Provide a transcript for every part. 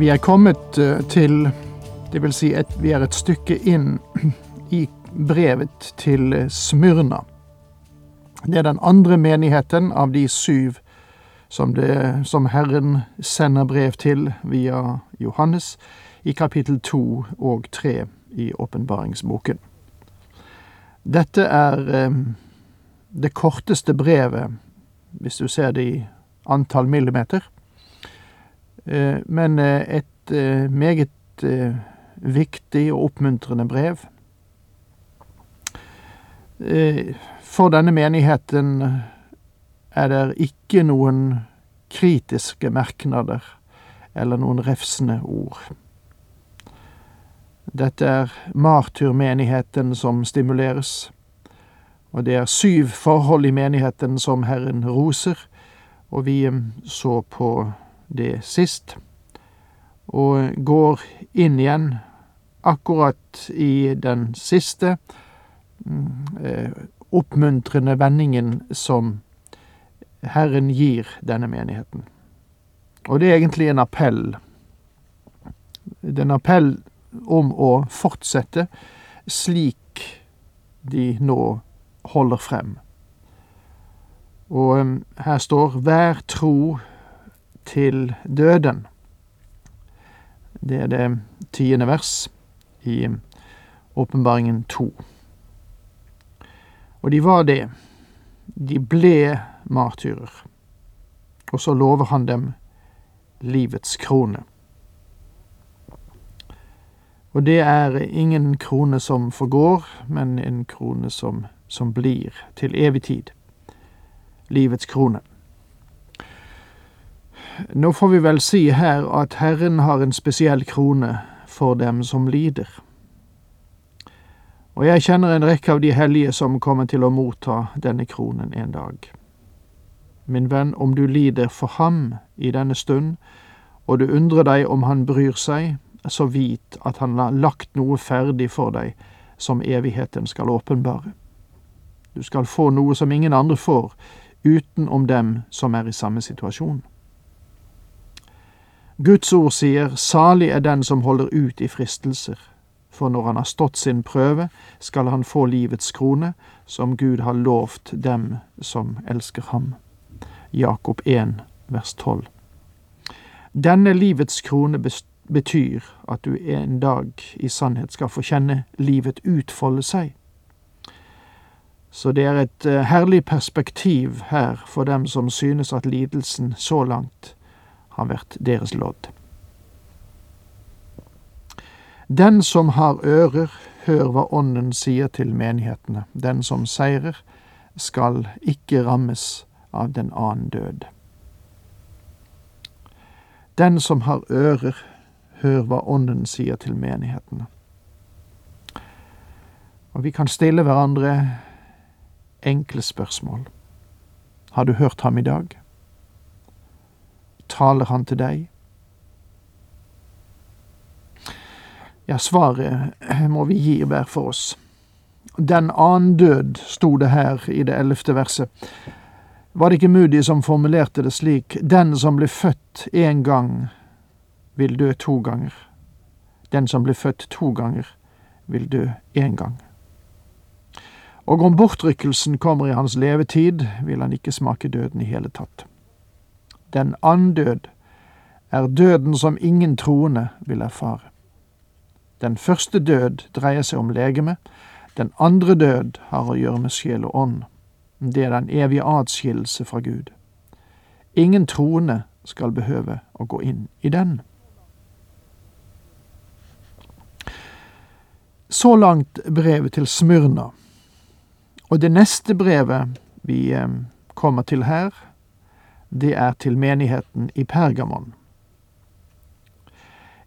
Vi er kommet eh, til Det vil si, et, vi er et stykke inn i brevet til Smyrna. Det er den andre menigheten av de syv som, det, som Herren sender brev til via Johannes i kapittel to og tre i åpenbaringsboken. Dette er eh, det korteste brevet, hvis du ser det i antall millimeter, eh, men eh, et eh, meget eh, viktig og oppmuntrende brev. Eh, For denne menigheten er det ikke noen kritiske merknader eller noen refsende ord. Dette er martyrmenigheten som stimuleres, og det er syv forhold i menigheten som Herren roser, og vi eh, så på det sist, og går inn igjen akkurat i den siste mm, eh, oppmuntrende vendingen som Herren gir denne menigheten. Og det er egentlig en appell. Det er en appell om å fortsette slik de nå holder frem. Og um, her står 'vær tro til døden'. Det er det tiende vers i Åpenbaringen to. Og de var det. De ble martyrer. Og så lover han dem livets krone. Og det er ingen krone som forgår, men en krone som, som blir til evig tid. Livets krone. Nå får vi vel si her at Herren har en spesiell krone for dem som lider. Og jeg kjenner en rekke av de hellige som kommer til å motta denne kronen en dag. Min venn, om du lider for ham i denne stund, og du undrer deg om han bryr seg, så vit at han har lagt noe ferdig for deg som evigheten skal åpenbare. Du skal få noe som ingen andre får, utenom dem som er i samme situasjon. Guds ord sier, salig er den som holder ut i fristelser, for når han har stått sin prøve, skal han få livets krone, som Gud har lovt dem som elsker ham. Jakob 1, vers 12. Denne livets krone betyr at du en dag i sannhet skal få kjenne livet utfolde seg. Så det er et eh, herlig perspektiv her for dem som synes at lidelsen så langt har vært deres lodd. Den som har ører, hør hva Ånden sier til menighetene. Den som seirer, skal ikke rammes av den annen død. Den som har ører, hør hva Ånden sier til menighetene. Og vi kan stille hverandre enkle spørsmål. Har du hørt ham i dag? Taler han til deg? Ja, svaret må vi gi hver for oss. Den annen død, sto det her i det ellevte verset. Var det ikke Moody som formulerte det slik, den som blir født én gang, vil dø to ganger. Den som blir født to ganger, vil dø én gang. Og om bortrykkelsen kommer i hans levetid, vil han ikke smake døden i hele tatt. Den andød er døden som ingen troende vil erfare. Den første død dreier seg om legeme, den andre død har å gjøre med sjel og ånd. Det er den evige atskillelse fra Gud. Ingen troende skal behøve å gå inn i den. Så langt brevet til Smyrna. Og det neste brevet vi eh, kommer til her, det er til menigheten i Pergamon.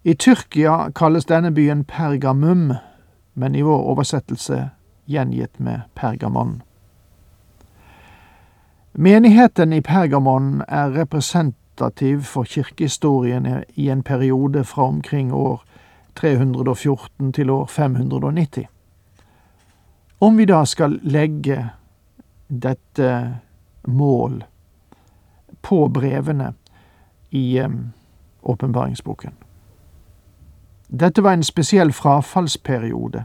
I Tyrkia kalles denne byen Pergamum, men i vår oversettelse gjengitt med Pergamon. Menigheten i Pergamon er representativ for kirkehistorien i en periode fra omkring år 314 til år 590. Om vi da skal legge dette mål på brevene i åpenbaringsboken. Dette var en spesiell frafallsperiode,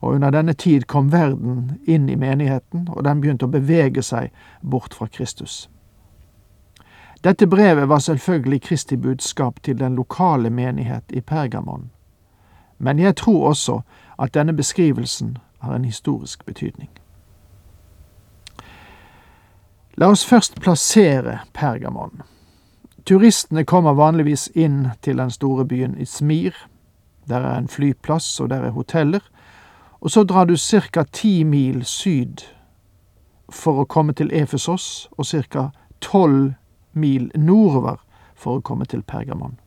og under denne tid kom verden inn i menigheten, og den begynte å bevege seg bort fra Kristus. Dette brevet var selvfølgelig Kristi budskap til den lokale menighet i Pergamon, men jeg tror også at denne beskrivelsen har en historisk betydning. La oss først plassere Pergamon. Turistene kommer vanligvis inn til den store byen Izmir. Der er en flyplass, og der er hoteller. Og så drar du ca. ti mil syd for å komme til Efesos, og ca. tolv mil nordover for å komme til Pergamon.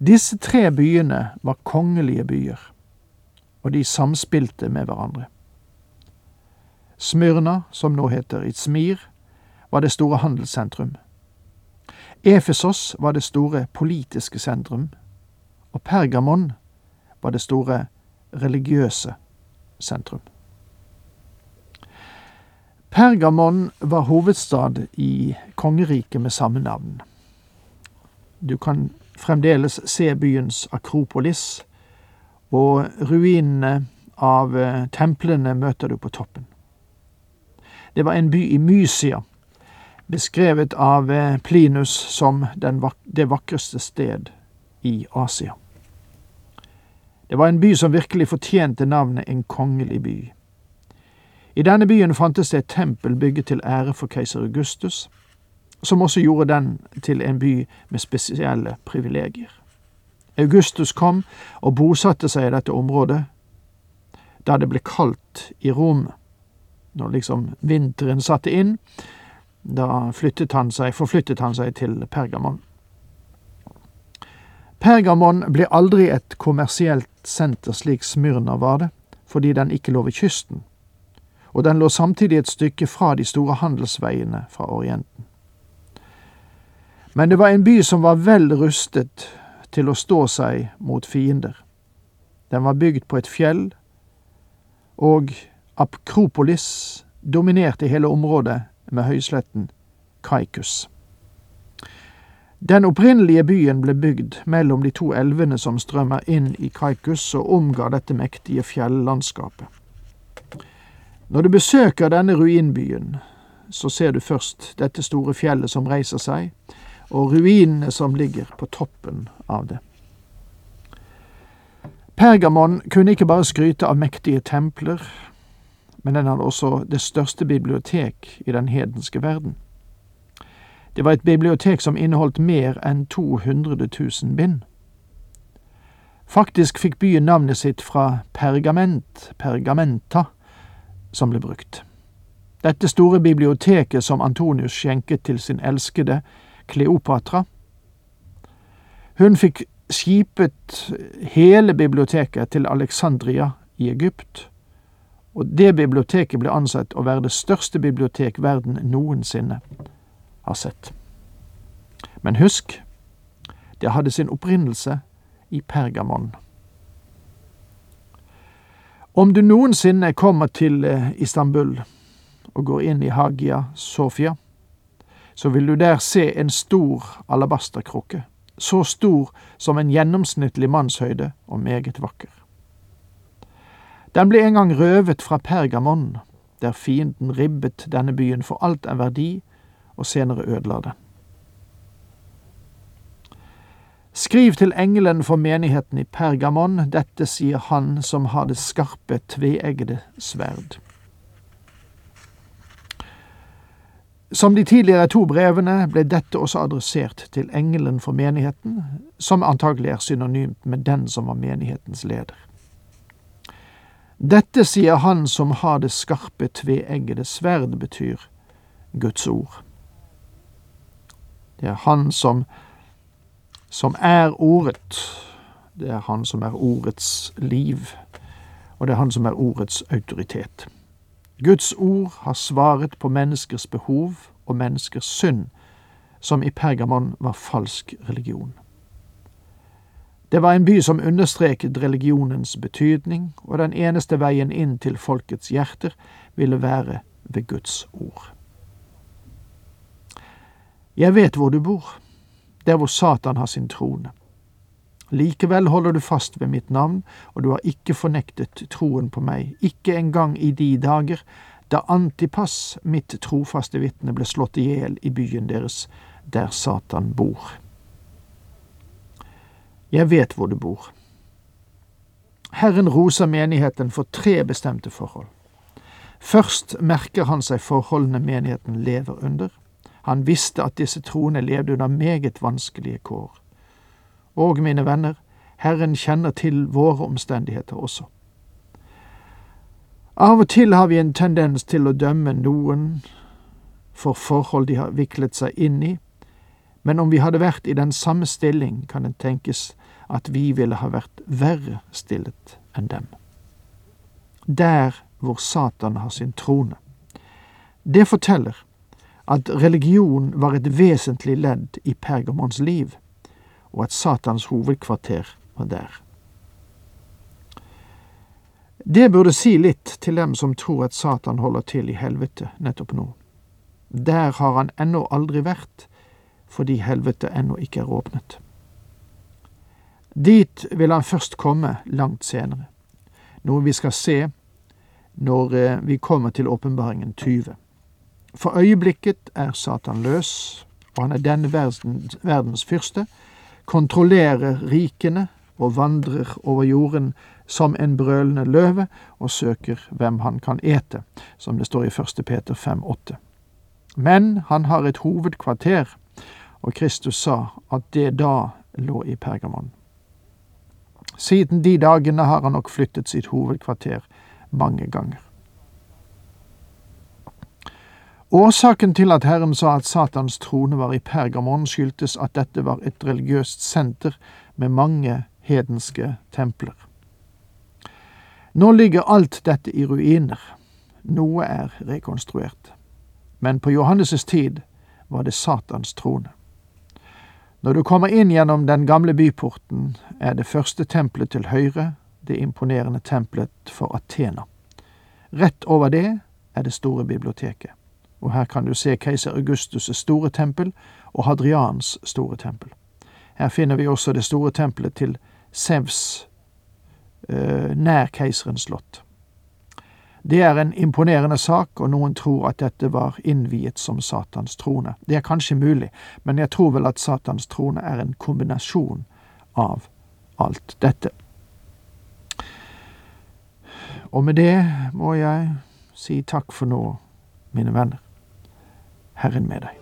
Disse tre byene var kongelige byer, og de samspilte med hverandre. Smyrna, som nå heter Izmir, var det store handelssentrum. Efesos var det store politiske sentrum, og Pergamon var det store religiøse sentrum. Pergamon var hovedstad i kongeriket med samme navn. Du kan fremdeles se byens akropolis, og ruinene av eh, templene møter du på toppen. Det var en by i Mysia, beskrevet av eh, Plinus som vak det vakreste sted i Asia. Det var en by som virkelig fortjente navnet en kongelig by. I denne byen fantes det et tempel bygget til ære for keiser Augustus, som også gjorde den til en by med spesielle privilegier. Augustus kom og bosatte seg i dette området da det ble kaldt i Rom. Når liksom vinteren satte inn, da flyttet han seg, forflyttet han seg til Pergamon. Pergamon ble aldri et kommersielt senter slik Smyrna var det, fordi den ikke lå ved kysten, og den lå samtidig et stykke fra de store handelsveiene fra Orienten. Men det var en by som var vel rustet til å stå seg mot fiender. Den var bygd på et fjell, og Akropolis dominerte hele området med høysletten Kaikus. Den opprinnelige byen ble bygd mellom de to elvene som strømmer inn i Kaikus og omga dette mektige fjellandskapet. Når du besøker denne ruinbyen, så ser du først dette store fjellet som reiser seg, og ruinene som ligger på toppen av det. Pergamon kunne ikke bare skryte av mektige templer, men den hadde også det største bibliotek i den hedenske verden. Det var et bibliotek som inneholdt mer enn 200 000 bind. Faktisk fikk byen navnet sitt fra pergament, pergamenta, som ble brukt. Dette store biblioteket som Antonius skjenket til sin elskede Kleopatra. Hun fikk skipet hele biblioteket til Alexandria i Egypt, og det biblioteket ble ansett å være det største bibliotek verden noensinne har sett. Men husk, det hadde sin opprinnelse i Pergamon. Om du noensinne kommer til eh, Istanbul og går inn i Hagia Sofia, så vil du der se en stor alabasterkrukke, så stor som en gjennomsnittlig mannshøyde og meget vakker. Den ble en gang røvet fra Pergamon, der fienden ribbet denne byen for alt en verdi og senere ødela den. Skriv til engelen for menigheten i Pergamon, dette sier han som har det skarpe, tveeggede sverd. Som de tidligere to brevene ble dette også adressert til engelen for menigheten, som antagelig er synonymt med den som var menighetens leder. Dette sier han som har det skarpe, tveeggede sverd, betyr Guds ord. Det er Han som, som er Ordet, Det er Han som er ordets liv, og det er Han som er ordets autoritet. Guds ord har svaret på menneskers behov og menneskers synd, som i Pergamon var falsk religion. Det var en by som understreket religionens betydning, og den eneste veien inn til folkets hjerter ville være ved Guds ord. Jeg vet hvor du bor, der hvor Satan har sin trone. Likevel holder du fast ved mitt navn, og du har ikke fornektet troen på meg, ikke engang i de dager da Antipas, mitt trofaste vitne, ble slått i hjel i byen deres, der Satan bor. Jeg vet hvor du bor. Herren roser menigheten for tre bestemte forhold. Først merker han seg forholdene menigheten lever under. Han visste at disse troende levde under meget vanskelige kår. Og, mine venner, Herren kjenner til våre omstendigheter også. Av og til har vi en tendens til å dømme noen for forhold de har viklet seg inn i, men om vi hadde vært i den samme stilling, kan det tenkes at vi ville ha vært verre stillet enn dem. Der hvor Satan har sin trone. Det forteller at religion var et vesentlig ledd i Pergamons liv, og at Satans hovedkvarter var der. Det burde si litt til dem som tror at Satan holder til i helvete nettopp nå. Der har han ennå aldri vært, fordi helvete ennå ikke er åpnet. Dit vil han først komme langt senere, noe vi skal se når eh, vi kommer til åpenbaringen 20. For øyeblikket er Satan løs, og han er denne verdens, verdens fyrste, kontrollerer rikene og vandrer over jorden som en brølende løve og søker hvem han kan ete, som det står i 1. Peter 5,8. Men han har et hovedkvarter, og Kristus sa at det da lå i Pergamon. Siden de dagene har han nok flyttet sitt hovedkvarter mange ganger. Årsaken til at Herren sa at Satans trone var i Pergamon, skyldtes at dette var et religiøst senter med mange hedenske templer. Nå ligger alt dette i ruiner. Noe er rekonstruert. Men på Johannes' tid var det Satans trone. Når du kommer inn gjennom den gamle byporten, er det første tempelet til høyre det imponerende tempelet for Athena. Rett over det er det store biblioteket, og her kan du se keiser Augustus' store tempel og Hadrians store tempel. Her finner vi også det store tempelet til Sevs eh, nær keiserens slott. Det er en imponerende sak, og noen tror at dette var innviet som Satans trone. Det er kanskje mulig, men jeg tror vel at Satans trone er en kombinasjon av alt dette. Og med det må jeg si takk for nå, mine venner. Herren med deg.